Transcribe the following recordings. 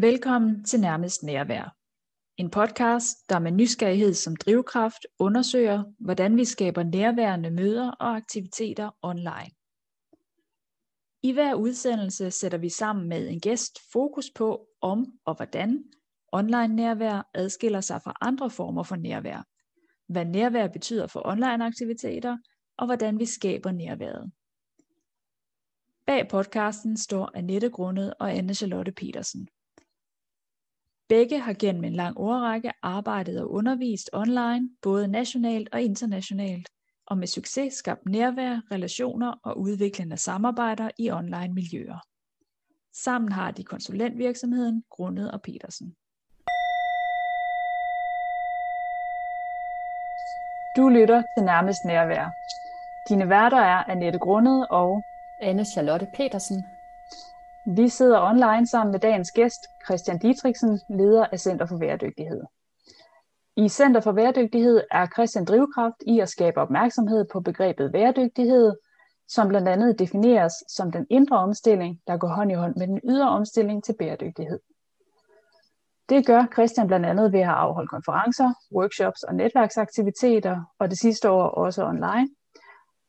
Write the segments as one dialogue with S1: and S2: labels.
S1: Velkommen til Nærmest Nærvær. En podcast, der med nysgerrighed som drivkraft undersøger, hvordan vi skaber nærværende møder og aktiviteter online. I hver udsendelse sætter vi sammen med en gæst fokus på, om og hvordan online nærvær adskiller sig fra andre former for nærvær, hvad nærvær betyder for online aktiviteter, og hvordan vi skaber nærværet. Bag podcasten står Annette Grundet og Anne Charlotte Petersen. Begge har gennem en lang årrække arbejdet og undervist online, både nationalt og internationalt, og med succes skabt nærvær, relationer og udviklende samarbejder i online miljøer. Sammen har de konsulentvirksomheden Grundet og Petersen. Du lytter til Nærmest Nærvær. Dine værter er Annette Grundet og
S2: Anne Charlotte Petersen.
S1: Vi sidder online sammen med dagens gæst, Christian Dietriksen, leder af Center for Væredygtighed. I Center for Væredygtighed er Christian drivkraft i at skabe opmærksomhed på begrebet væredygtighed, som blandt andet defineres som den indre omstilling, der går hånd i hånd med den ydre omstilling til bæredygtighed. Det gør Christian blandt andet ved at afholde konferencer, workshops og netværksaktiviteter, og det sidste år også online.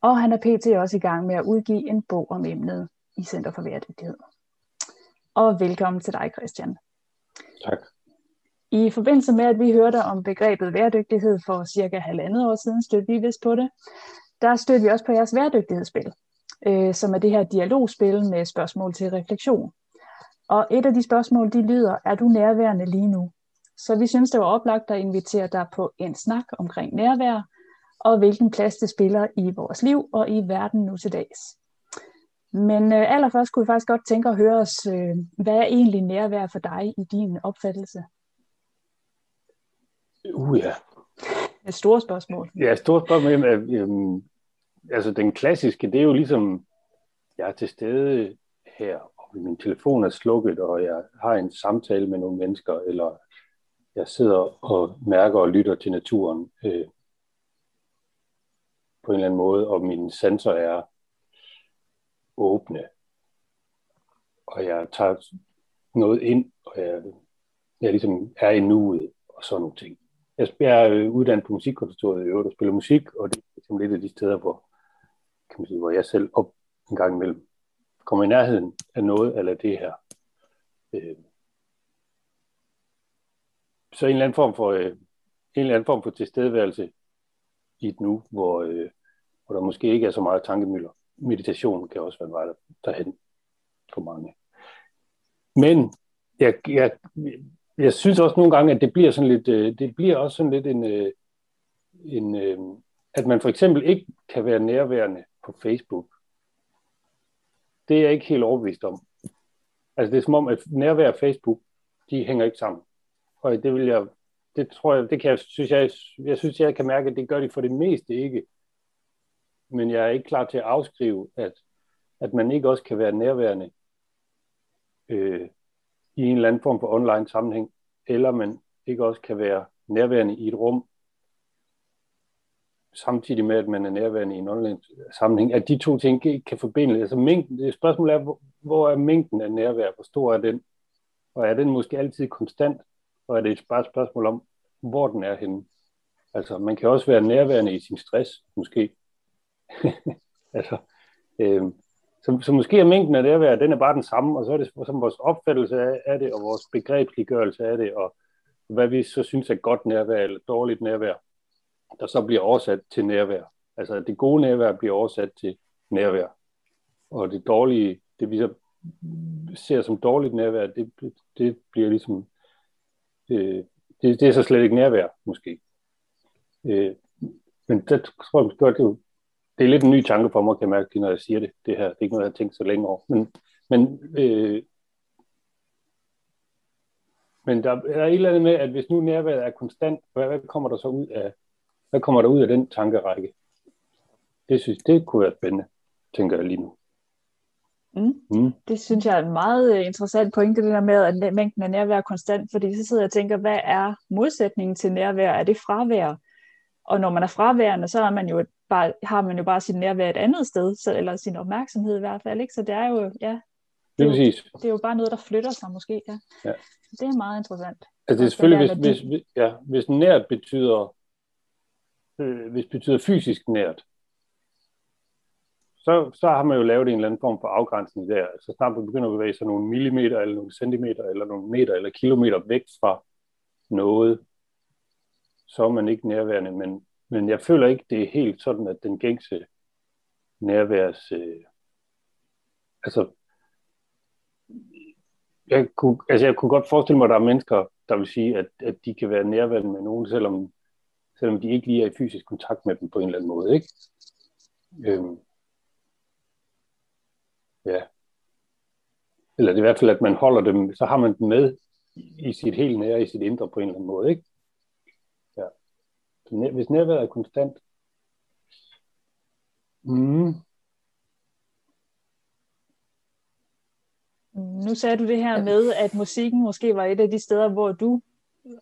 S1: Og han er pt. også i gang med at udgive en bog om emnet i Center for Væredygtighed. Og velkommen til dig, Christian.
S3: Tak.
S1: I forbindelse med, at vi hørte om begrebet værdygtighed for cirka halvandet år siden, stødte vi vist på det, der stødte vi også på jeres værdygtighedsspil, øh, som er det her dialogspil med spørgsmål til refleksion. Og et af de spørgsmål, de lyder, er du nærværende lige nu? Så vi synes, det var oplagt at invitere dig på en snak omkring nærvær, og hvilken plads det spiller i vores liv og i verden nu til dags. Men øh, allerførst kunne vi faktisk godt tænke at høre os, øh, hvad er egentlig nærvær for dig i din opfattelse?
S3: Uh ja.
S1: Et stort spørgsmål.
S3: Ja, et stort spørgsmål. Øhm, altså den klassiske, det er jo ligesom, jeg er til stede her, og min telefon er slukket, og jeg har en samtale med nogle mennesker, eller jeg sidder og mærker og lytter til naturen øh, på en eller anden måde, og min sensor er åbne. Og jeg tager noget ind, og jeg, jeg ligesom er i nuet, og sådan nogle ting. Jeg er øh, uddannet på musikkonservatoriet i øvrigt og spiller musik, og det er ligesom lidt af de steder, hvor, kan man sige, hvor jeg selv op en gang imellem kommer i nærheden af noget eller det her. Øh. Så en eller anden form for, øh, en eller anden form for tilstedeværelse i et nu, hvor, øh, hvor der måske ikke er så meget tankemøller. Meditation kan også være en vej derhen for mange. Men jeg, jeg, jeg synes også nogle gange, at det bliver sådan lidt, øh, det bliver også sådan lidt en, øh, en øh, at man for eksempel ikke kan være nærværende på Facebook. Det er jeg ikke helt overbevist om. Altså det er som om, at nærvær og Facebook, de hænger ikke sammen. Og det vil jeg, det tror jeg, det kan jeg, synes jeg, jeg synes, jeg kan mærke, at det gør de for det meste ikke. Men jeg er ikke klar til at afskrive, at, at man ikke også kan være nærværende øh, i en eller anden form for online sammenhæng, eller man ikke også kan være nærværende i et rum, samtidig med, at man er nærværende i en online sammenhæng, at de to ting ikke kan forbindes. Altså mængden, det er, hvor, hvor er mængden af nærvær? Hvor stor er den? Og er den måske altid konstant? Og er det bare et spørgsmål om, hvor den er henne? Altså, man kan også være nærværende i sin stress, måske. altså, øh, så, så måske er mængden af nærvær, den er bare den samme, og så er det som vores opfattelse af, af det, og vores begrebsliggørelse af det, og hvad vi så synes er godt nærvær eller dårligt nærvær, der så bliver oversat til nærvær. Altså det gode nærvær bliver oversat til nærvær, og det dårlige, det vi så ser som dårligt nærvær, det, det bliver ligesom, øh, det, det er så slet ikke nærvær, måske. Øh, men det tror jeg godt, det det er lidt en ny tanke for mig, kan jeg mærke, når jeg siger det, det her. Det er ikke noget, jeg har tænkt så længe over. Men, men, øh, men der er et eller andet med, at hvis nu nærværet er konstant, hvad, hvad kommer der så ud af, hvad kommer der ud af den tankerække? Det synes det kunne være spændende, tænker jeg lige nu.
S1: Mm. Mm. Det synes jeg er en meget øh, interessant pointe, det der med, at mængden af nærvær er konstant, fordi så sidder jeg og tænker, hvad er modsætningen til nærvær? Er det fravær? Og når man er fraværende, så er man jo bare, har man jo bare sit nærvær et andet sted, så, eller sin opmærksomhed i hvert fald. Ikke? Så det er jo, ja,
S3: det er, jo,
S1: det er jo bare noget, der flytter sig måske. Ja. ja. Det er meget interessant.
S3: Altså det er selvfølgelig, hvis, hvis, ja, hvis nært betyder, øh, hvis betyder fysisk nært, så, så har man jo lavet en eller anden form for afgrænsning der. Altså, så snart man begynder at bevæge sig nogle millimeter, eller nogle centimeter, eller nogle meter, eller kilometer væk fra noget, så er man ikke nærværende. Men, men jeg føler ikke, det er helt sådan, at den gængse nærværs... Øh, altså, jeg kunne, altså jeg kunne godt forestille mig, at der er mennesker, der vil sige, at, at de kan være nærværende med nogen, selvom, selvom de ikke lige er i fysisk kontakt med dem på en eller anden måde. Ikke? Øhm, ja. Eller det er i hvert fald, at man holder dem, så har man dem med i sit helt nære, i sit indre på en eller anden måde. Ikke? Ja. Så hvis nærværet er konstant, mm,
S1: Nu sagde du det her med, at musikken måske var et af de steder, hvor du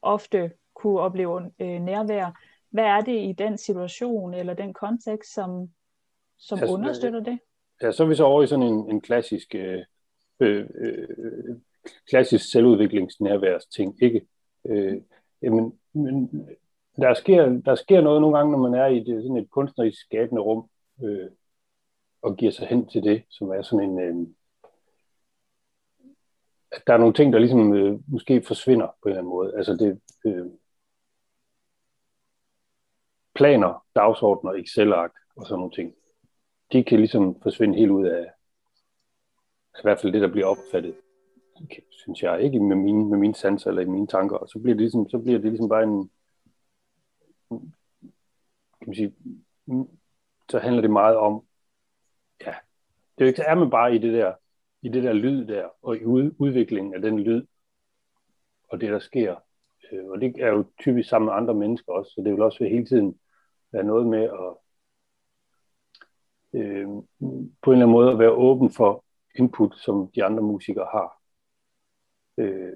S1: ofte kunne opleve øh, nærvær. Hvad er det i den situation eller den kontekst, som, som altså, understøtter det?
S3: Ja, så er vi så over i sådan en, en klassisk, øh, øh, øh, klassisk selvudviklingsnærværs-ting, ikke? Øh, jamen, men der sker, der sker noget nogle gange, når man er i det, sådan et kunstnerisk skabende rum, øh, og giver sig hen til det, som er sådan en, øh, at der er nogle ting, der ligesom øh, måske forsvinder på en eller anden måde. Altså det, øh, planer, dagsordner, Excel-ark og sådan nogle ting, de kan ligesom forsvinde helt ud af, i hvert fald det, der bliver opfattet, synes jeg, ikke med mine, med mine sanser eller i mine tanker, og så bliver det ligesom, så bliver det ligesom bare en, kan man sige, så handler det meget om, ja, det er jo ikke, er man bare i det der i det der lyd der, og i ud, udviklingen af den lyd, og det der sker. Øh, og det er jo typisk sammen med andre mennesker også, så det vil også hele tiden være noget med at øh, på en eller anden måde at være åben for input, som de andre musikere har. Øh,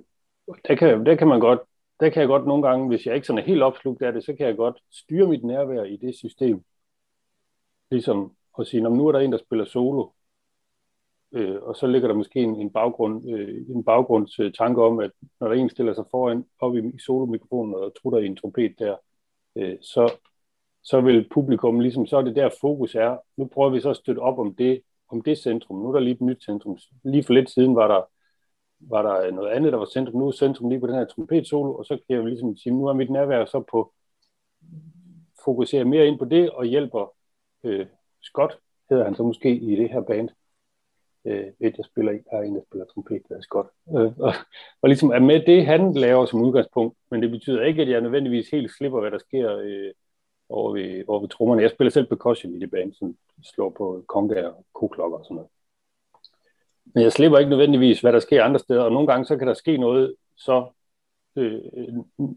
S3: der, kan, der kan man godt, der kan jeg godt nogle gange, hvis jeg ikke sådan er helt opslugt af det, så kan jeg godt styre mit nærvær i det system. Ligesom at sige, nu er der en, der spiller solo, Øh, og så ligger der måske en, en, baggrund, øh, en baggrundstanke om, at når der en stiller sig foran op i, i solomikrofonen og trutter i en trompet der, øh, så, så vil publikum ligesom, så er det der fokus er. Nu prøver vi så at støtte op om det, om det centrum. Nu er der lige et nyt centrum. Lige for lidt siden var der, var der noget andet, der var centrum. Nu er centrum lige på den her trompetsolo, og så kan jeg ligesom sige, nu er mit nærvær så på fokusere mere ind på det, og hjælper øh, Scott, hedder han så måske i det her band, øh, et, jeg spiller i, der er en, der spiller trompet, der er Scott, Øh, og, og ligesom er med det, han laver som udgangspunkt, men det betyder ikke, at jeg nødvendigvis helt slipper, hvad der sker øh, over, ved, over ved trommerne. Jeg spiller selv percussion i det band, som slår på konga og koklokker og sådan noget. Men jeg slipper ikke nødvendigvis, hvad der sker andre steder, og nogle gange så kan der ske noget så øh,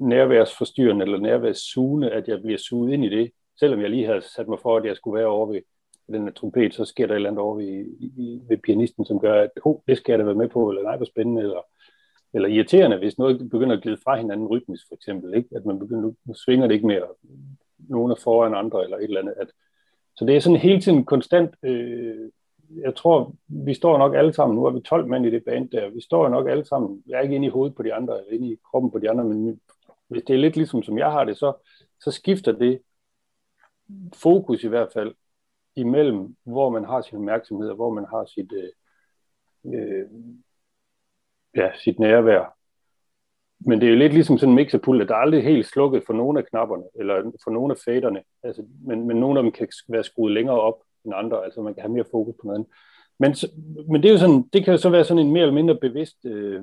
S3: nærværsforstyrrende eller nærværssugende, at jeg bliver suget ind i det, selvom jeg lige havde sat mig for, at jeg skulle være over ved den her trompet, så sker der et eller andet over ved, i, ved pianisten, som gør, at oh, det skal jeg da være med på, eller nej, hvor spændende, eller, eller irriterende, hvis noget begynder at glide fra hinanden rytmisk, for eksempel, ikke? at man begynder, nu svinger det ikke mere, nogen er foran andre, eller et eller andet. At, så det er sådan hele tiden konstant, øh, jeg tror, vi står nok alle sammen, nu er vi 12 mand i det band der, vi står nok alle sammen, jeg er ikke inde i hovedet på de andre, eller inde i kroppen på de andre, men hvis det er lidt ligesom som jeg har det, så, så skifter det fokus i hvert fald imellem, hvor man har sin opmærksomhed, og hvor man har sit, øh, øh, ja, sit nærvær. Men det er jo lidt ligesom sådan en mixerpult, at der er aldrig helt slukket for nogle af knapperne, eller for nogle af faderne, altså, men, men nogle af dem kan være skruet længere op end andre, altså man kan have mere fokus på noget andet. Men, men det, er jo sådan, det kan jo så være sådan en mere eller mindre bevidst øh,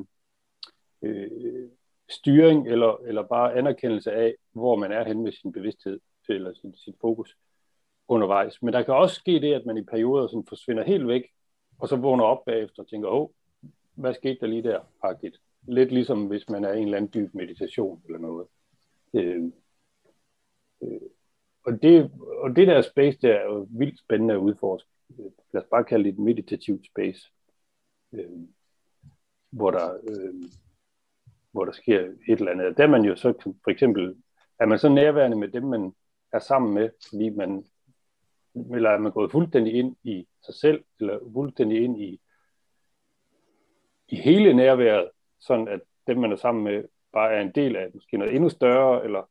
S3: øh, styring, eller, eller bare anerkendelse af, hvor man er henne med sin bevidsthed, eller sin, sit fokus undervejs. Men der kan også ske det, at man i perioder sådan forsvinder helt væk, og så vågner op bagefter og tænker, åh, hvad skete der lige der? Agtigt. Lidt ligesom hvis man er i en eller anden dyb meditation eller noget. Øh, øh, og, det, og det der space, der er jo vildt spændende at udforske. Lad os bare kalde det et meditativt space, øh, hvor der øh, hvor der sker et eller andet. Der er man jo så for eksempel, er man så nærværende med dem, man er sammen med, fordi man, eller er man gået fuldstændig ind i sig selv, eller fuldstændig ind i, i hele nærværet, sådan at dem, man er sammen med, bare er en del af måske noget endnu større, eller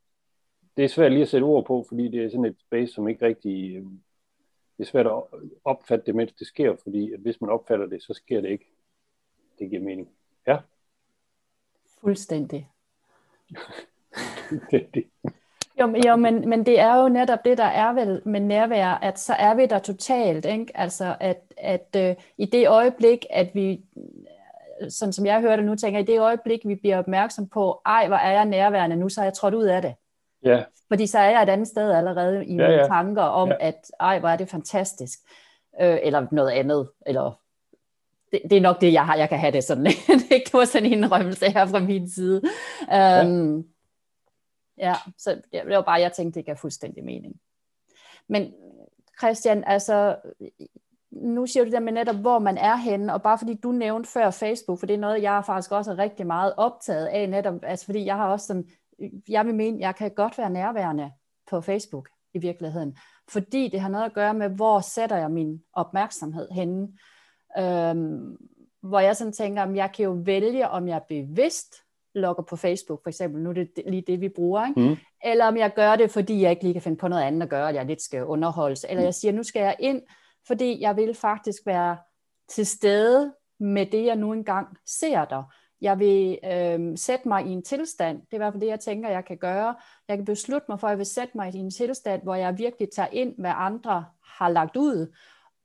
S3: det er svært lige at sætte ord på, fordi det er sådan et space, som ikke rigtig, øh, det er svært at opfatte det, mens det sker, fordi at hvis man opfatter det, så sker det ikke. Det giver mening. Ja?
S2: Fuldstændig.
S3: det, det.
S2: Jo, jo men, men det er jo netop det, der er vel med nærvær, at så er vi der totalt, ikke? Altså, at, at øh, i det øjeblik, at vi, sådan som jeg hører det nu, tænker i det øjeblik, vi bliver opmærksom på, ej, hvor er jeg nærværende nu, så er jeg trådt ud af det.
S3: Ja.
S2: Fordi så er jeg et andet sted allerede i ja, mine ja. tanker om, ja. at ej, hvor er det fantastisk. Øh, eller noget andet, eller det, det er nok det, jeg har. Jeg kan have det sådan. det var sådan en indrømmelse her fra min side. Um, ja. ja, så det var bare, jeg tænkte, det gav fuldstændig mening. Men Christian, altså, nu siger du det med netop, hvor man er henne, og bare fordi du nævnte før Facebook, for det er noget, jeg faktisk også er rigtig meget optaget af netop, altså fordi jeg har også sådan, jeg vil mene, jeg kan godt være nærværende på Facebook i virkeligheden, fordi det har noget at gøre med, hvor sætter jeg min opmærksomhed henne. Øhm, hvor jeg sådan tænker, om jeg kan jo vælge, om jeg bevidst logger på Facebook, for eksempel, nu er det lige det, vi bruger, ikke? Mm. eller om jeg gør det, fordi jeg ikke lige kan finde på noget andet at gøre, at jeg lidt skal underholdes, eller jeg siger, nu skal jeg ind, fordi jeg vil faktisk være til stede med det, jeg nu engang ser der. Jeg vil øh, sætte mig i en tilstand, det er i hvert fald det, jeg tænker, jeg kan gøre. Jeg kan beslutte mig for, at jeg vil sætte mig i en tilstand, hvor jeg virkelig tager ind, hvad andre har lagt ud,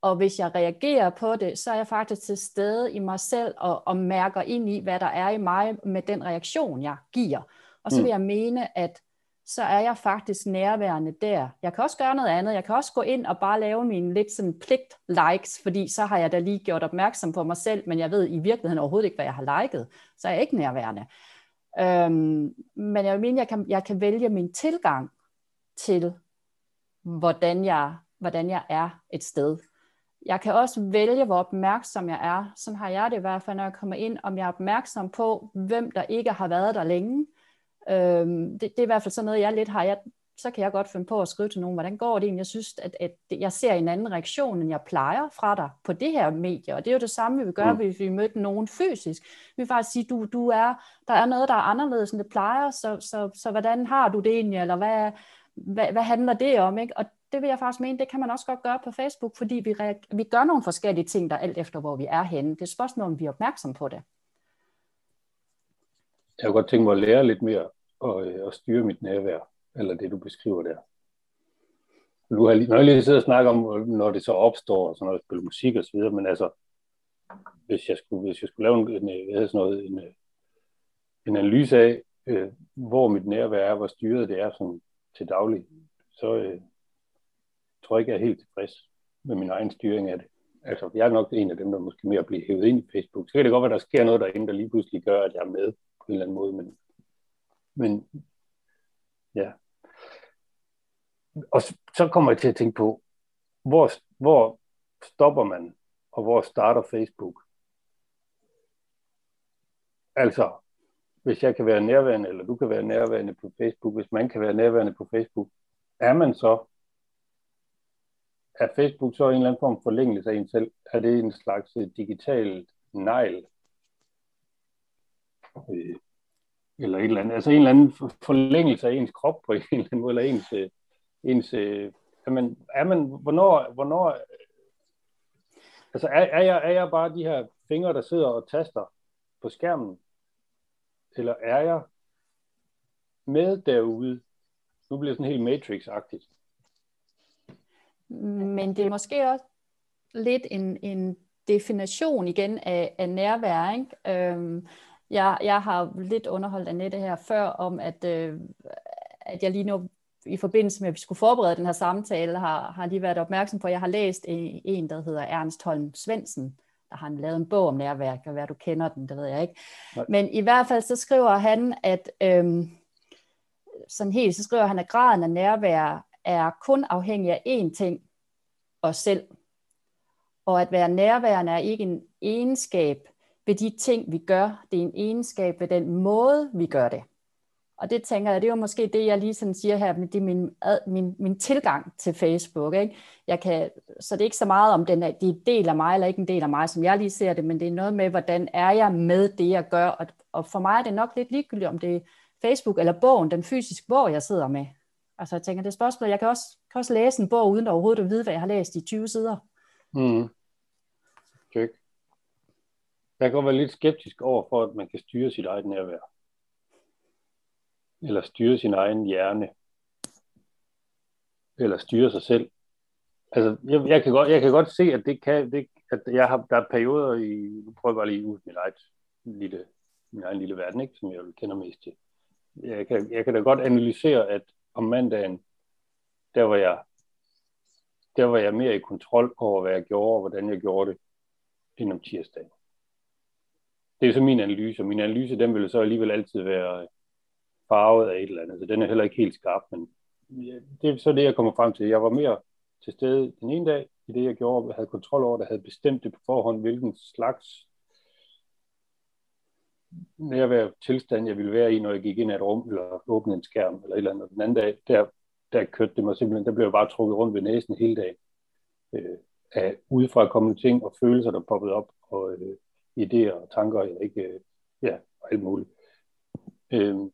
S2: og hvis jeg reagerer på det, så er jeg faktisk til stede i mig selv og, og mærker ind i, hvad der er i mig med den reaktion, jeg giver. Og så mm. vil jeg mene, at så er jeg faktisk nærværende der. Jeg kan også gøre noget andet. Jeg kan også gå ind og bare lave mine lidt sådan pligt-likes, fordi så har jeg da lige gjort opmærksom på mig selv, men jeg ved i virkeligheden overhovedet ikke, hvad jeg har liket. Så er jeg ikke nærværende. Øhm, men jeg mener, jeg kan, jeg kan vælge min tilgang til, hvordan jeg, hvordan jeg er et sted. Jeg kan også vælge, hvor opmærksom jeg er. Sådan har jeg det i hvert fald, når jeg kommer ind, om jeg er opmærksom på, hvem der ikke har været der længe. Øhm, det, det er i hvert fald sådan noget, jeg lidt har. Jeg, så kan jeg godt finde på at skrive til nogen, hvordan går det egentlig? Jeg synes, at, at jeg ser en anden reaktion, end jeg plejer fra dig på det her medie. Og det er jo det samme, vi vil gøre, mm. hvis vi mødte nogen fysisk. Vi vil faktisk sige, du, du er, der er noget, der er anderledes, end det plejer, så, så, så hvordan har du det egentlig? Eller hvad, hvad, hvad handler det om? Ikke? Og det vil jeg faktisk mene, det kan man også godt gøre på Facebook, fordi vi, vi gør nogle forskellige ting, der alt efter, hvor vi er henne. Det er et spørgsmål, om vi er opmærksom på det.
S3: Jeg kunne godt tænke mig at lære lidt mere og, øh, at styre mit nærvær, eller det, du beskriver der. Nu har jeg, når jeg lige sidder og snakker om, øh, når det så opstår, og sådan noget, spille musik og så videre, men altså, hvis jeg skulle, hvis jeg skulle lave en, en, øh, hvad sådan noget, en, øh, en analyse af, øh, hvor mit nærvær er, hvor styret det er sådan, til daglig, så, øh, tror ikke, jeg er helt tilfreds med min egen styring af det. Altså, jeg er nok en af dem, der måske mere bliver hævet ind i Facebook. Så kan det godt være, at der sker noget derinde, der lige pludselig gør, at jeg er med på en eller anden måde. Men, men ja. Og så kommer jeg til at tænke på, hvor, hvor stopper man, og hvor starter Facebook? Altså, hvis jeg kan være nærværende, eller du kan være nærværende på Facebook, hvis man kan være nærværende på Facebook, er man så er Facebook så en eller anden form forlængelse af en selv? Er det en slags øh, digital negl? Øh, eller et eller andet, altså en eller anden forlængelse af ens krop på en eller anden måde, eller ens, øh, ens øh, er man, er man, hvornår, hvornår altså er, er, jeg, er jeg bare de her fingre, der sidder og taster på skærmen, eller er jeg med derude? Nu bliver det sådan helt Matrix-agtigt.
S2: Men det er måske også lidt en, en definition igen af, af nærvær. Ikke? Øhm, jeg, jeg har lidt underholdt Annette her før om, at, øh, at jeg lige nu i forbindelse med, at vi skulle forberede den her samtale, har, har lige været opmærksom på, at jeg har læst en, der hedder Ernst Holm Svendsen, der har lavet en bog om nærvær, kan være, du kender den, det ved jeg ikke. Nej. Men i hvert fald så skriver han, at øhm, sådan helt, så skriver han, at graden af nærvær er kun afhængig af én ting, os selv. Og at være nærværende er ikke en egenskab ved de ting, vi gør. Det er en egenskab ved den måde, vi gør det. Og det tænker jeg, det er jo måske det, jeg lige sådan siger her, det er min, min, min tilgang til Facebook. Ikke? Jeg kan, så det er ikke så meget om, den er, det er en del af mig eller ikke en del af mig, som jeg lige ser det, men det er noget med, hvordan er jeg med det, jeg gør. Og, og for mig er det nok lidt ligegyldigt, om det er Facebook eller bogen, den fysiske bog, jeg sidder med. Altså jeg tænker, det er spørgsmålet, jeg kan også, kan også læse en bog, uden overhovedet at vide, hvad jeg har læst i 20 sider.
S3: Mm. Okay. Jeg kan godt være lidt skeptisk over for, at man kan styre sit eget nærvær. Eller styre sin egen hjerne. Eller styre sig selv. Altså, jeg, jeg, kan, godt, jeg kan godt se, at det kan, det, at jeg har, der er perioder i, nu prøver jeg bare lige ud mit eget lille, min egen lille verden, ikke, som jeg kender mest til. Jeg kan, jeg kan da godt analysere, at om mandagen, der var jeg, der var jeg mere i kontrol over, hvad jeg gjorde, og hvordan jeg gjorde det, end om tirsdagen. Det er så min analyse, og min analyse, den vil så alligevel altid være farvet af et eller andet, så den er heller ikke helt skarp, men det er så det, jeg kommer frem til. Jeg var mere til stede den ene dag, i det jeg gjorde, jeg havde kontrol over det, havde bestemt det på forhånd, hvilken slags nærvær tilstand, jeg ville være i, når jeg gik ind i et rum, eller åbnede en skærm, eller et eller andet. Den anden dag, der, der kørte det mig simpelthen, der blev jeg bare trukket rundt ved næsen hele dagen, øh, af udefra kommende ting og følelser, der poppede op, og øh, idéer og tanker, jeg ikke, øh, ja, alt muligt. Øhm,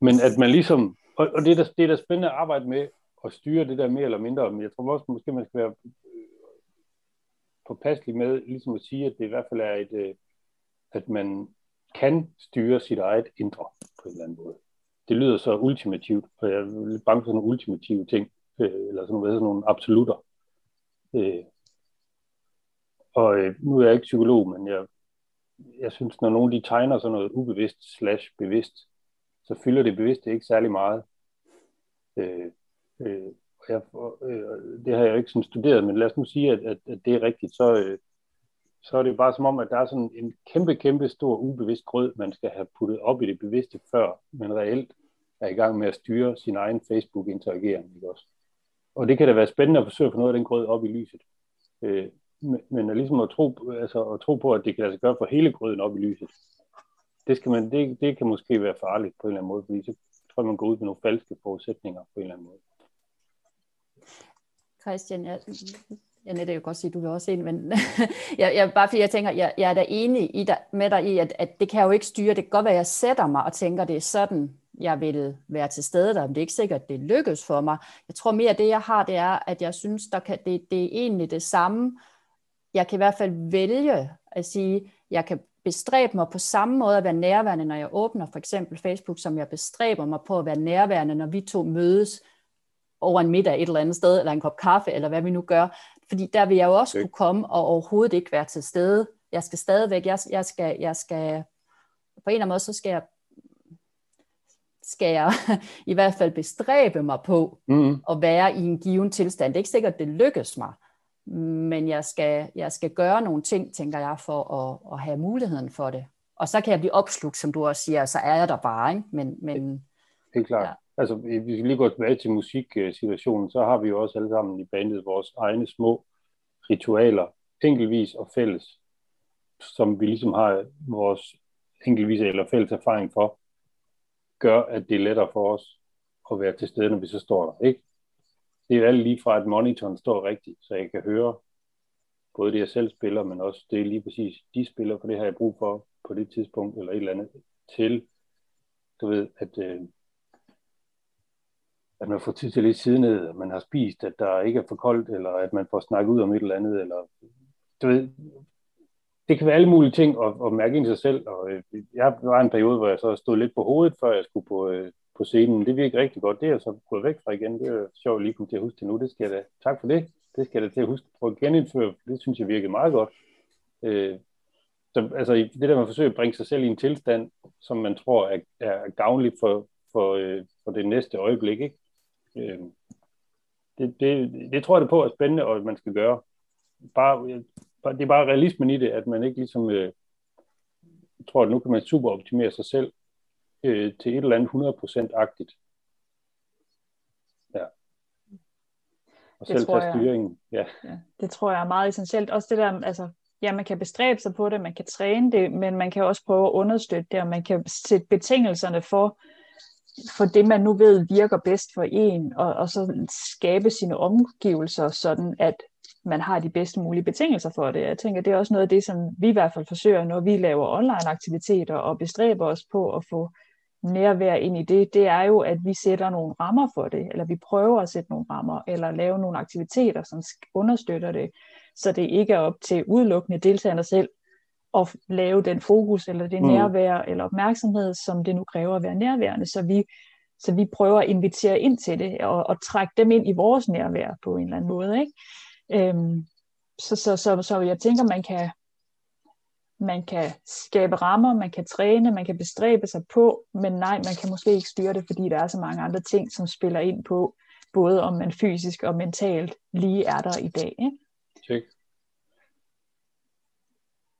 S3: men at man ligesom, og, og det, er da, det er der spændende at arbejde med, at styre det der mere eller mindre, men jeg tror også, måske man skal være øh, påpasselig med, ligesom at sige, at det i hvert fald er et, øh, at man kan styre sit eget indre på en eller anden måde. Det lyder så ultimativt, og jeg er lidt bange for sådan nogle ultimative ting, øh, eller sådan nogle, sådan nogle absolutter. Øh, og øh, nu er jeg ikke psykolog, men jeg, jeg synes, når nogen de tegner sådan noget ubevidst slash bevidst, så fylder det bevidste ikke særlig meget. Øh, øh, jeg, øh, det har jeg jo ikke sådan studeret, men lad os nu sige, at, at, at det er rigtigt, så, øh, så er det bare som om, at der er sådan en kæmpe, kæmpe stor ubevidst grød, man skal have puttet op i det bevidste før, men reelt er i gang med at styre sin egen Facebook-interagering. Ikke også? Og det kan da være spændende at forsøge at få noget af den grød op i lyset. Øh, men at ligesom at tro, altså at tro på, at det kan lade sig gøre for hele grøden op i lyset, det, skal man, det, det kan måske være farligt på en eller anden måde, fordi så tror jeg, man går ud med nogle falske forudsætninger på en eller anden måde.
S2: Christian, jeg, Janette, jeg kan godt sige, at du vil også ind, men jeg, jeg, bare fordi jeg tænker, jeg, jeg er da enig i dig, med dig i, at, at det kan jeg jo ikke styre. Det kan godt være, at jeg sætter mig og tænker, det er sådan, jeg vil være til stede der, men det er ikke sikkert, at det lykkes for mig. Jeg tror mere, at det jeg har, det er, at jeg synes, der kan, det, det er egentlig det samme. Jeg kan i hvert fald vælge at sige, jeg kan bestræbe mig på samme måde at være nærværende, når jeg åbner for eksempel Facebook, som jeg bestræber mig på at være nærværende, når vi to mødes over en middag et eller andet sted, eller en kop kaffe, eller hvad vi nu gør. Fordi der vil jeg jo også okay. kunne komme og overhovedet ikke være til stede. Jeg skal stadigvæk, jeg, jeg, skal, jeg skal, på en eller anden måde, så skal jeg, skal jeg i hvert fald bestræbe mig på mm. at være i en given tilstand. Det er ikke sikkert, det lykkes mig, men jeg skal, jeg skal gøre nogle ting, tænker jeg, for at, at have muligheden for det. Og så kan jeg blive opslugt, som du også siger, så er jeg der bare, ikke? Men, men,
S3: Helt klart. Ja. Altså, hvis vi lige går tilbage til musiksituationen, så har vi jo også alle sammen i bandet vores egne små ritualer, enkeltvis og fælles, som vi ligesom har vores enkeltvis eller fælles erfaring for, gør, at det er lettere for os at være til stede, når vi så står der. Ikke? Det er alt lige fra, at monitoren står rigtigt, så jeg kan høre både det, jeg selv spiller, men også det lige præcis, de spiller, for det har jeg brug for på det tidspunkt, eller et eller andet, til, du ved, at øh, at man får tid til lidt sidenhed, at man har spist, at der ikke er for koldt, eller at man får snakket ud om et eller andet, eller du ved, det kan være alle mulige ting at, at mærke ind i sig selv, og øh, jeg var en periode, hvor jeg så stod lidt på hovedet, før jeg skulle på, øh, på scenen. Det virker rigtig godt. Det er jeg så gået væk fra igen. Det er sjovt lige komme til at huske det nu. Det skal jeg da. Tak for det. Det skal jeg da til at huske på at genindføre. Det synes jeg virkede meget godt. Øh, så, altså det der man forsøger at bringe sig selv i en tilstand, som man tror er, er gavnlig for, for, øh, for det næste øjeblik, ikke? Øh, det, det, det tror jeg det på er spændende, og man skal gøre. Øh, bare, det er bare realismen i det, at man ikke ligesom øh, tror, at nu kan man super optimere sig selv øh, til et eller andet 100%-agtigt. Ja. Og det selv tage styringen. Ja. ja.
S1: Det tror jeg er meget essentielt. Også det der, altså, ja, man kan bestræbe sig på det, man kan træne det, men man kan også prøve at understøtte det, og man kan sætte betingelserne for, for det, man nu ved virker bedst for en, og, og så skabe sine omgivelser, sådan at man har de bedst mulige betingelser for det. Jeg tænker, det er også noget af det, som vi i hvert fald forsøger, når vi laver online aktiviteter og bestræber os på at få nærvær ind i det, det er jo, at vi sætter nogle rammer for det, eller vi prøver at sætte nogle rammer, eller lave nogle aktiviteter, som understøtter det, så det ikke er op til udelukkende deltagerne selv at lave den fokus, eller det mm. nærvær, eller opmærksomhed, som det nu kræver at være nærværende, så vi, så vi prøver at invitere ind til det, og, og trække dem ind i vores nærvær på en eller anden måde, ikke? Øhm, så, så, så, så jeg tænker, man kan, man kan skabe rammer, man kan træne, man kan bestræbe sig på, men nej, man kan måske ikke styre det, fordi der er så mange andre ting, som spiller ind på, både om man fysisk og mentalt lige er der i dag. Ikke?
S3: Check.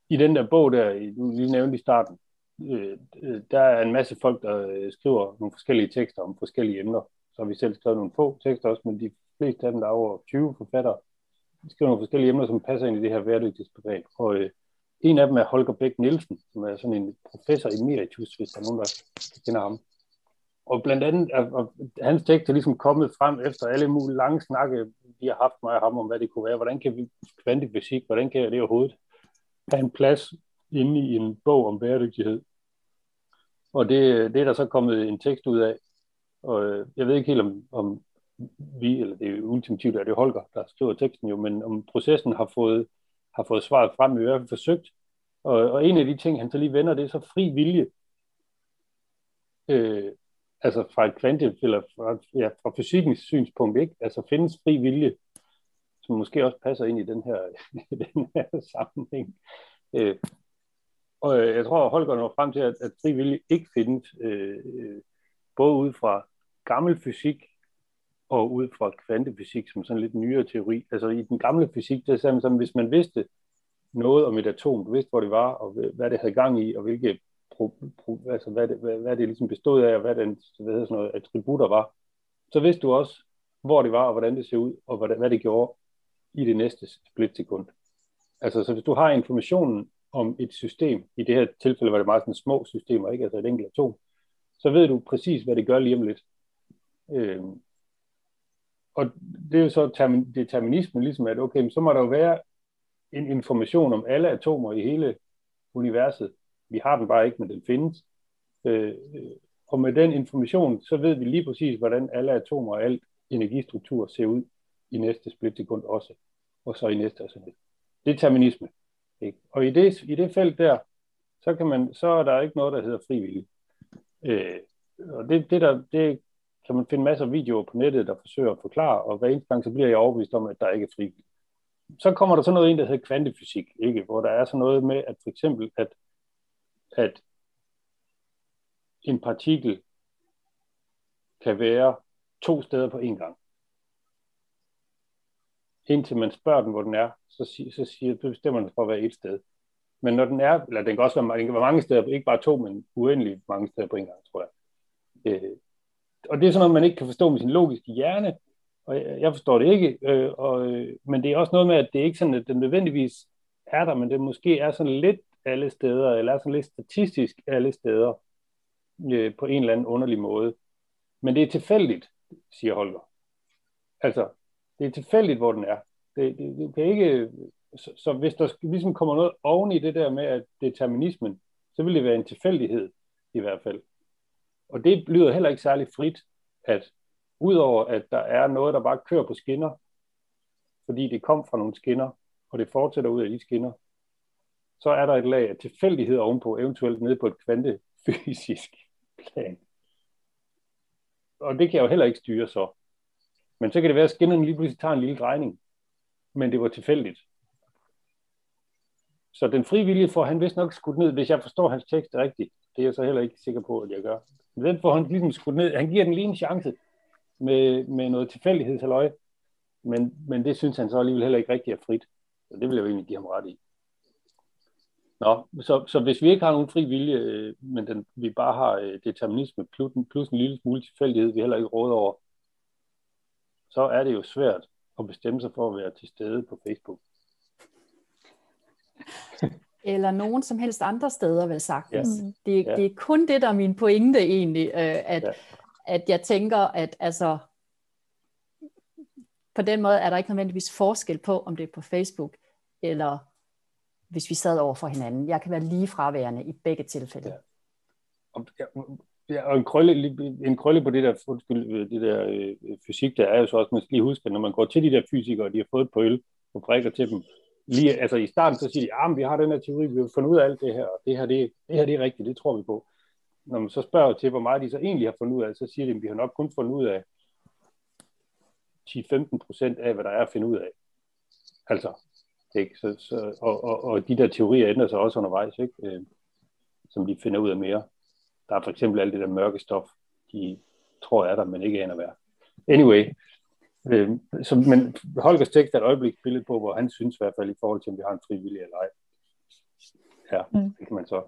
S3: I den der bog der, du lige nævnte i starten, øh, øh, der er en masse folk, der øh, skriver nogle forskellige tekster om forskellige emner. Så har vi selv skrevet nogle få tekster også, men de fleste af dem, der er over 20 forfattere, skriver nogle forskellige emner, som passer ind i det her bæredygtighedsbegreb. Og øh, en af dem er Holger Bæk Nielsen, som er sådan en professor emeritus, hvis der er nogen, der kender ham. Og blandt andet er, og hans tekst er ligesom kommet frem efter alle mulige lange snakke, vi har haft med ham om, hvad det kunne være. Hvordan kan vi kvantefysik, hvordan kan det overhovedet have en plads inde i en bog om bæredygtighed? Og det, det er der så kommet en tekst ud af. Og øh, jeg ved ikke helt, om, om vi, eller det er ultimativt, er det Holger, der skriver teksten jo, men om processen har fået, har fået svaret frem, i hvert fald forsøgt. Og, og en af de ting, han så lige vender, det er så fri vilje. Øh, altså fra et kvante, eller fra, ja, fra fysikkens synspunkt, ikke? Altså findes fri vilje, som måske også passer ind i den her, den her sammenhæng. Øh, og øh, jeg tror, at Holger når frem til, at, at fri vilje ikke findes, øh, øh både ud fra gammel fysik, og ud fra kvantefysik som sådan lidt nyere teori. Altså i den gamle fysik, det er sådan, som hvis man vidste noget om et atom, du vidste, hvor det var, og hvad det havde gang i, og hvilke pro, pro, altså hvad det, hvad, hvad det ligesom bestod af, og hvad, den, hvad sådan noget, attributter var, så vidste du også, hvor det var, og hvordan det ser ud, og hvad hvad det gjorde i det næste splitsekund. Altså, så hvis du har informationen om et system, i det her tilfælde var det meget sådan små systemer, ikke? altså et enkelt atom, så ved du præcis, hvad det gør lige om lidt. Øh, og det er jo så termin, determinismen, ligesom at okay, så må der jo være en information om alle atomer i hele universet. Vi har den bare ikke, men den findes. Øh, øh, og med den information, så ved vi lige præcis, hvordan alle atomer og alt energistruktur ser ud i næste splitsekund også, og så i næste og så videre. Determinisme. Ikke? Og i det, i det felt der, så, kan man, så er der ikke noget, der hedder frivillig. Øh, og det, det, der, det kan man finde masser af videoer på nettet, der forsøger at forklare, og hver eneste gang, så bliver jeg overbevist om, at der ikke er fri. Så kommer der så noget ind, der hedder kvantefysik, ikke? hvor der er så noget med, at for eksempel, at, at en partikel kan være to steder på én gang. Indtil man spørger den, hvor den er, så, siger, så siger, så bestemmer den for at være et sted. Men når den er, eller den kan også være, den kan være mange steder, ikke bare to, men uendelig mange steder på en gang, tror jeg. Øh, og det er sådan noget, man ikke kan forstå med sin logiske hjerne, og jeg, jeg forstår det ikke, øh, og, øh, men det er også noget med, at det er ikke sådan, at det nødvendigvis er der, men det måske er sådan lidt alle steder, eller er sådan lidt statistisk alle steder, øh, på en eller anden underlig måde. Men det er tilfældigt, siger Holger. Altså, det er tilfældigt, hvor den er. Det, det, det kan ikke, så, så hvis der ligesom kommer noget oven i det der med at determinismen, så vil det være en tilfældighed i hvert fald. Og det lyder heller ikke særlig frit, at udover at der er noget, der bare kører på skinner, fordi det kom fra nogle skinner, og det fortsætter ud af de skinner, så er der et lag af tilfældighed ovenpå, eventuelt nede på et kvantefysisk plan. Og det kan jeg jo heller ikke styre så. Men så kan det være, at skinnerne lige pludselig tager en lille drejning. Men det var tilfældigt. Så den frivillige får han vist nok skudt ned, hvis jeg forstår hans tekst rigtigt. Det er jeg så heller ikke sikker på, at jeg gør. Men den får han ligesom skudt ned. Han giver den lige en chance med, med noget tilfældighedsaløje. Men, men det synes han så alligevel heller ikke rigtig er frit. Så det vil jeg jo egentlig give ham ret i. Nå, så, så hvis vi ikke har nogen fri vilje, øh, men den, vi bare har øh, determinisme plus, plus en lille smule tilfældighed, vi heller ikke råder over, så er det jo svært at bestemme sig for at være til stede på Facebook.
S2: Eller nogen som helst andre steder, vel sagtens. Ja. Det, ja. det er kun det, der er min pointe egentlig, øh, at, ja. at jeg tænker, at altså, på den måde er der ikke nødvendigvis forskel på, om det er på Facebook, eller hvis vi sad over for hinanden. Jeg kan være lige fraværende i begge tilfælde. Ja.
S3: Og, ja, og en krølle, en krølle på det der, undskyld, det der øh, fysik, der er jo så også, man skal lige huske, at når man går til de der fysikere, de har fået på øl og prikker til dem, lige, altså i starten, så siger de, at ah, vi har den her teori, vi har fundet ud af alt det her, og det her, det, det her det er rigtigt, det tror vi på. Når man så spørger til, hvor meget de så egentlig har fundet ud af, så siger de, at vi har nok kun fundet ud af 10-15 procent af, hvad der er at finde ud af. Altså, ikke? Så, så, og, og, og de der teorier ændrer sig også undervejs, ikke? Øh, som de finder ud af mere. Der er for eksempel alt det der mørke stof, de tror er der, men ikke aner hvad. Anyway, øh, så, men Holgers tekst er et øjebliksbillede på, hvor han synes i hvert fald i forhold til, om vi har en fri vilje eller ej. Ja, mm. det kan man så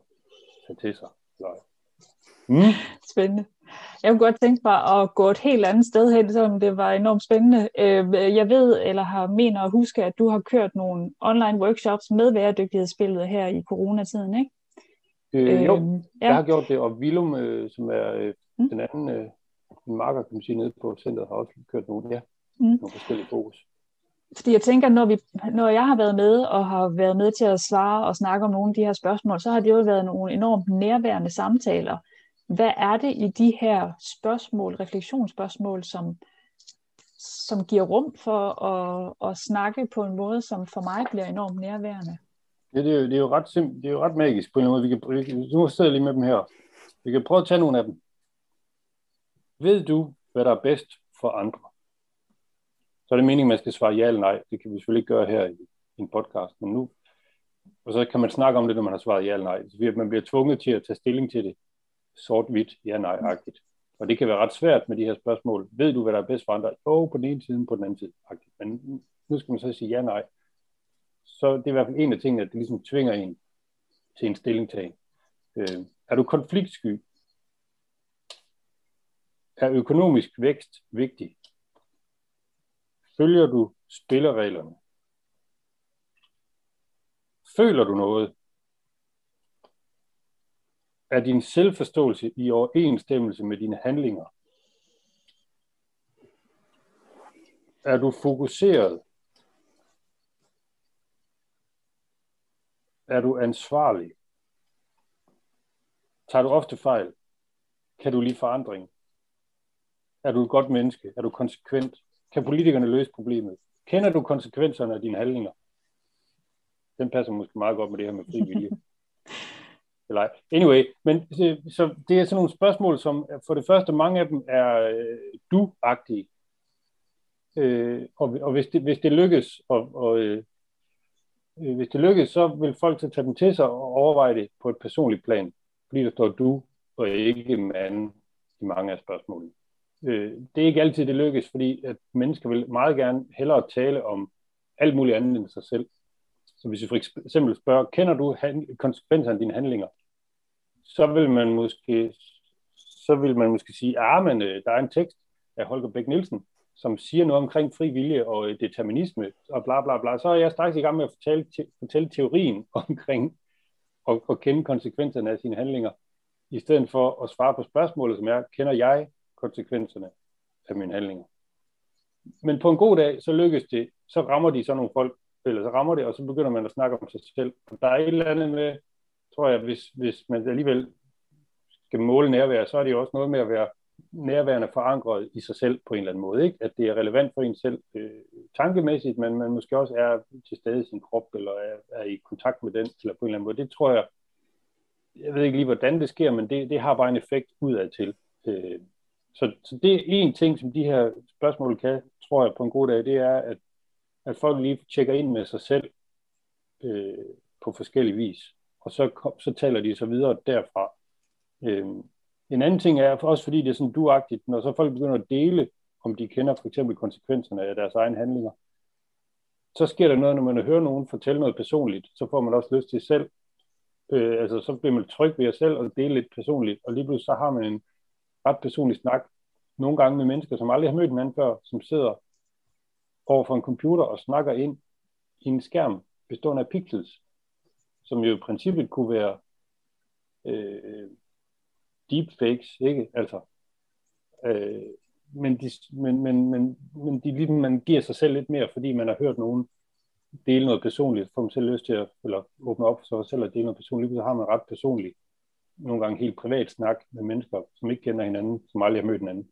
S3: tage til sig. Eller ej.
S1: Mm. Spændende. Jeg kunne godt tænke mig at gå et helt andet sted hen, selvom det var enormt spændende. Øh, jeg ved, eller har mener at huske, at du har kørt nogle online workshops med bæredygtighedsspillet her i coronatiden, ikke?
S3: Øh, jo, øh, ja. jeg har gjort det, og Willum, øh, som er øh, mm. den anden øh, marker, kan man sige, nede på centret, har også kørt nogle, ja, mm. nogle forskellige fokus.
S1: Fordi jeg tænker, når, vi, når jeg har været med og har været med til at svare og snakke om nogle af de her spørgsmål, så har det jo været nogle enormt nærværende samtaler. Hvad er det i de her spørgsmål, refleksionsspørgsmål, som, som giver rum for at, at snakke på en måde, som for mig bliver enormt nærværende?
S3: Ja, det er jo, det er jo ret simpelt, det er jo ret magisk på en måde. Vi kan, vi nu sidder jeg lige med dem her. Vi kan prøve at tage nogle af dem. Ved du, hvad der er bedst for andre? Så er det meningen, at man skal svare ja eller nej. Det kan vi selvfølgelig ikke gøre her i, i en podcast, men nu. Og så kan man snakke om det, når man har svaret ja eller nej. Så man bliver tvunget til at tage stilling til det sort-hvidt, ja-nej-agtigt. Og det kan være ret svært med de her spørgsmål. Ved du, hvad der er bedst for andre? Jo, på den ene side, på den anden side. -agtigt. Men nu skal man så sige ja-nej så det er i hvert fald en af tingene, at det ligesom tvinger en til en stillingtagen. Øh, er du konfliktsky? Er økonomisk vækst vigtig? Følger du spillereglerne? Føler du noget? Er din selvforståelse i overensstemmelse med dine handlinger? Er du fokuseret? Er du ansvarlig? Tager du ofte fejl? Kan du lide forandring? Er du et godt menneske? Er du konsekvent? Kan politikerne løse problemet? Kender du konsekvenserne af dine handlinger? Den passer måske meget godt med det her med fri vilje. Eller Anyway, men så det er sådan nogle spørgsmål, som for det første, mange af dem er øh, du-agtige. Øh, og, og hvis, det, hvis det lykkes at, og, øh, øh, hvis det lykkes, så vil folk så tage dem til sig og overveje det på et personligt plan, fordi der står du og ikke mand i mange af spørgsmålene. Øh, det er ikke altid, det lykkes, fordi at mennesker vil meget gerne hellere tale om alt muligt andet end sig selv. Så hvis vi for eksempel spørger, kender du konsekvenserne af dine handlinger? Så vil man måske, så vil man måske sige, ah, men øh, der er en tekst af Holger Bæk Nielsen, som siger noget omkring fri vilje og øh, determinisme og bla bla bla, så er jeg straks i gang med at fortælle, te, fortælle teorien omkring og, og kende konsekvenserne af sine handlinger, i stedet for at svare på spørgsmålet, som er, kender jeg konsekvenserne af mine handlinger? Men på en god dag, så lykkes det, så rammer de så nogle folk, eller så rammer det, og så begynder man at snakke om sig selv. Og der er et eller andet med, tror jeg, hvis, hvis man alligevel skal måle nærvær, så er det jo også noget med at være nærværende forankret i sig selv på en eller anden måde. Ikke? At det er relevant for en selv øh, tankemæssigt, men man måske også er til stede i sin krop, eller er, er i kontakt med den, eller på en eller anden måde. Det tror jeg, jeg ved ikke lige, hvordan det sker, men det, det har bare en effekt udad til. Øh, så, så det er en ting, som de her spørgsmål kan, tror jeg, på en god dag, det er, at, at folk lige tjekker ind med sig selv øh, på forskellige vis, og så, så taler de så videre derfra. Øh, en anden ting er også, fordi det er sådan duagtigt, når så folk begynder at dele, om de kender for eksempel konsekvenserne af deres egne handlinger, så sker der noget, når man hører nogen fortælle noget personligt, så får man også lyst til selv, øh, altså så bliver man tryg ved sig selv og dele lidt personligt, og lige pludselig så har man en ret personlig snak, nogle gange med mennesker, som aldrig har mødt hinanden før, som sidder over for en computer og snakker ind i en skærm bestående af pixels, som jo i princippet kunne være øh, deepfakes, ikke? Altså, øh, men, de, men, men, men, men de, ligesom, man giver sig selv lidt mere, fordi man har hørt nogen dele noget personligt, får man selv lyst til at eller åbne op for sig selv og dele noget personligt, så har man ret personligt, nogle gange helt privat snak med mennesker, som ikke kender hinanden, som aldrig har mødt hinanden.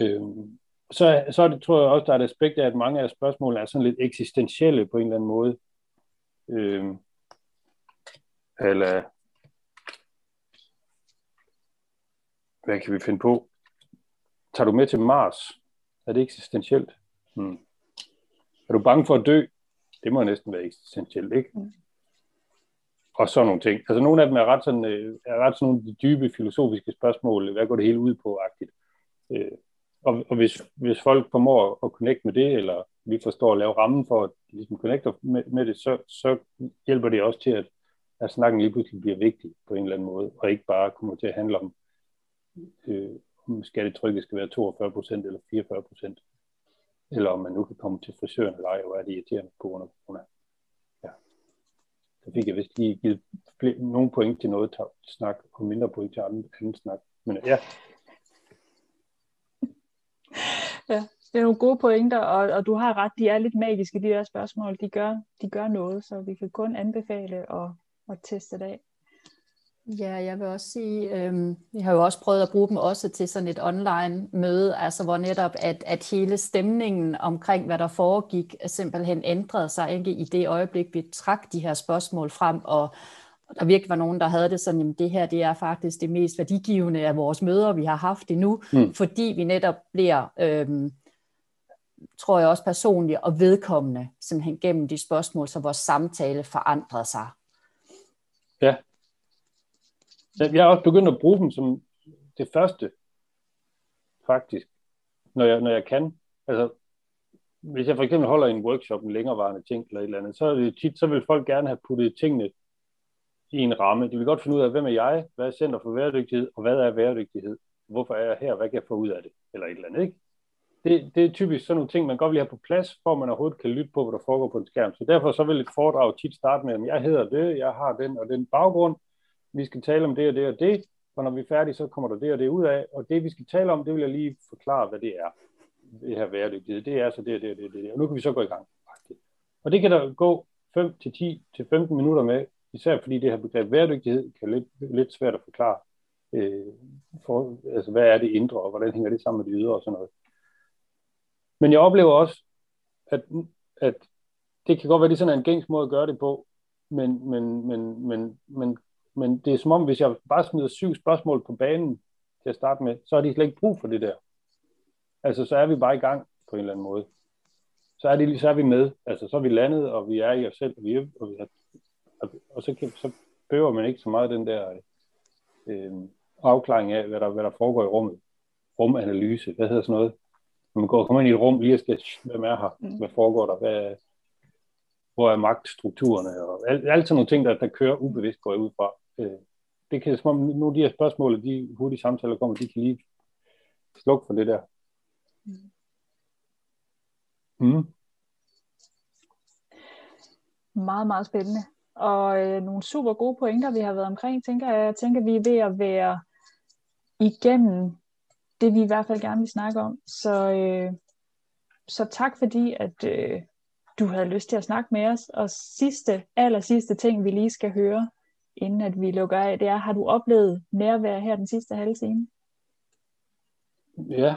S3: Øhm, så, så det, tror jeg også, der er et aspekt af, at mange af spørgsmålene er sådan lidt eksistentielle på en eller anden måde. Øhm, eller hvad kan vi finde på? Tager du med til Mars? Er det eksistentielt? Hmm. Er du bange for at dø? Det må næsten være eksistentielt, ikke? Mm. Og sådan nogle ting. Altså nogle af dem er ret sådan, øh, er ret sådan nogle dybe filosofiske spørgsmål. Hvad går det hele ud på, agtigt? Øh, og, og hvis, hvis folk formår at connecte med det, eller vi forstår at lave rammen for at ligesom connecte med, med det, så, så hjælper det også til, at, at snakken lige pludselig bliver vigtig på en eller anden måde, og ikke bare kommer til at handle om, øh, om skattetrykket skal være 42 procent eller 44 procent, eller om man nu kan komme til frisøren eller ej, og er det irriterende på grund af corona. Ja. Så fik jeg vist lige givet nogle point til noget snak, og mindre point til anden, anden snak. Men ja,
S1: ja, det er nogle gode pointer, og, og du har ret, de er lidt magiske, de der spørgsmål. De gør, de gør noget, så vi kan kun anbefale at, at teste det af.
S2: Ja, jeg vil også sige, øh, vi har jo også prøvet at bruge dem også til sådan et online møde, altså hvor netop at, at hele stemningen omkring, hvad der foregik, simpelthen ændrede sig ikke i det øjeblik, vi trak de her spørgsmål frem, og, der virkelig var nogen, der havde det sådan, jamen det her det er faktisk det mest værdigivende af vores møder, vi har haft endnu, mm. fordi vi netop bliver, øhm, tror jeg også personligt og vedkommende, simpelthen gennem de spørgsmål, så vores samtale forandrede sig.
S3: Ja. Jeg har også begyndt at bruge dem som det første, faktisk, når jeg, når jeg kan. Altså, hvis jeg for eksempel holder en workshop, en længerevarende ting eller et eller andet, så er det tit, så vil folk gerne have puttet tingene i en ramme. De vil godt finde ud af, hvem er jeg, hvad er Center for Væredygtighed, og hvad er væredygtighed? Hvorfor er jeg her, hvad kan jeg få ud af det? Eller et eller andet, ikke? Det, det er typisk sådan nogle ting, man godt vil have på plads, for man overhovedet kan lytte på, hvad der foregår på en skærm. Så derfor så vil et foredrag tit starte med, at jeg hedder det, jeg har den og den baggrund, vi skal tale om det og det og det, og når vi er færdige, så kommer der det og det ud af, og det vi skal tale om, det vil jeg lige forklare, hvad det er. Det her bæredygtighed, det er så det og det og det, og det, og nu kan vi så gå i gang. Og det kan der gå 5 til 10 til 15 minutter med, Især fordi det her begreb bæredygtighed kan lidt, lidt svært at forklare. Øh, for, altså, hvad er det indre, og hvordan hænger det sammen med det ydre og sådan noget. Men jeg oplever også, at, at det kan godt være, det er sådan en gængs måde at gøre det på, men, men, men, men, men, men det er som om, hvis jeg bare smider syv spørgsmål på banen til at starte med, så har de slet ikke brug for det der. Altså, så er vi bare i gang på en eller anden måde. Så er, det, så er vi med. Altså, så er vi landet, og vi er i os selv, og vi, er, og vi og, og så, kan, så behøver man ikke så meget den der øh, afklaring af, hvad der, hvad der foregår i rummet. Rumanalyse, hvad hedder sådan noget? Når man går kommer ind i et rum, lige skal, hvem er her? Mm. Hvad foregår der? Hvad, hvor er magtstrukturerne? Og alt, alt sådan nogle ting, der, der kører ubevidst, går jeg ud fra. Øh, det kan, som om af de her spørgsmål, de hurtige samtaler kommer, de kan lige slukke for det der. Mm.
S1: Mm. Meget, meget spændende og øh, nogle super gode pointer, vi har været omkring, tænker jeg. Jeg tænker, vi er ved at være igennem det, vi i hvert fald gerne vil snakke om. Så, øh, så tak fordi, at øh, du havde lyst til at snakke med os. Og sidste, aller sidste ting, vi lige skal høre, inden at vi lukker af, det er, har du oplevet nærvær her den sidste halve time?
S3: Ja,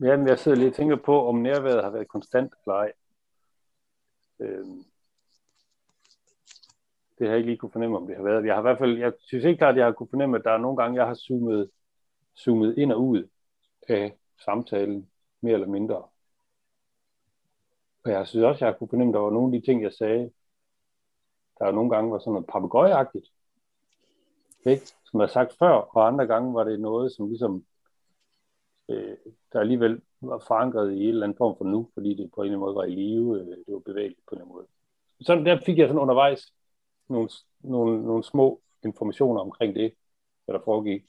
S3: Jamen, jeg sidder lige og tænker på, om nærværet har været konstant eller ej. Øhm, det har jeg ikke lige kunne fornemme, om det har været. Jeg har i hvert fald, jeg synes ikke klart, at jeg har kunne fornemme, at der er nogle gange, jeg har zoomet, zoomet ind og ud af samtalen, mere eller mindre. Og jeg synes også, at jeg har kunne fornemme, at der var nogle af de ting, jeg sagde, der nogle gange var sådan noget papegøjeagtigt. Ikke? Som jeg har sagt før, og andre gange var det noget, som ligesom, øh, der alligevel var forankret i en eller anden form for nu, fordi det på en eller anden måde var i live, øh, det var bevægeligt på en eller anden måde. Så der fik jeg sådan undervejs nogle, nogle, nogle små informationer omkring det, hvad der foregik.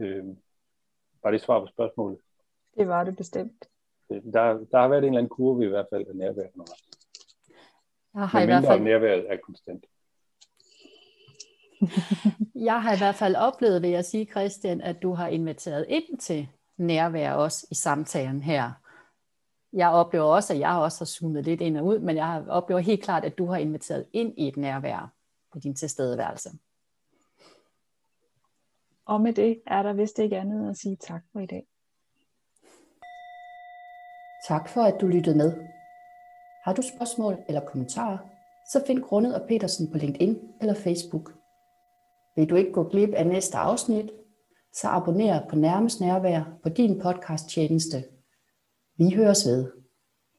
S3: Øh, var det svar på spørgsmålet?
S1: Det var det bestemt.
S3: Der, der har været en eller anden kurve i hvert fald af nærvær Jeg har i hvert fald... nærværet er konstant.
S2: Jeg har i hvert fald oplevet, vil jeg sige, Christian, at du har inviteret ind til nærvær også i samtalen her. Jeg oplever også, at jeg også har zoomet lidt ind og ud, men jeg oplever helt klart, at du har inviteret ind i et nærvær på din tilstedeværelse.
S1: Og med det er der vist ikke andet at sige tak for i dag.
S2: Tak for, at du lyttede med. Har du spørgsmål eller kommentarer, så find Grundet og Petersen på LinkedIn eller Facebook. Vil du ikke gå glip af næste afsnit, så abonner på Nærmest Nærvær på din podcast tjeneste. Vi høres ved.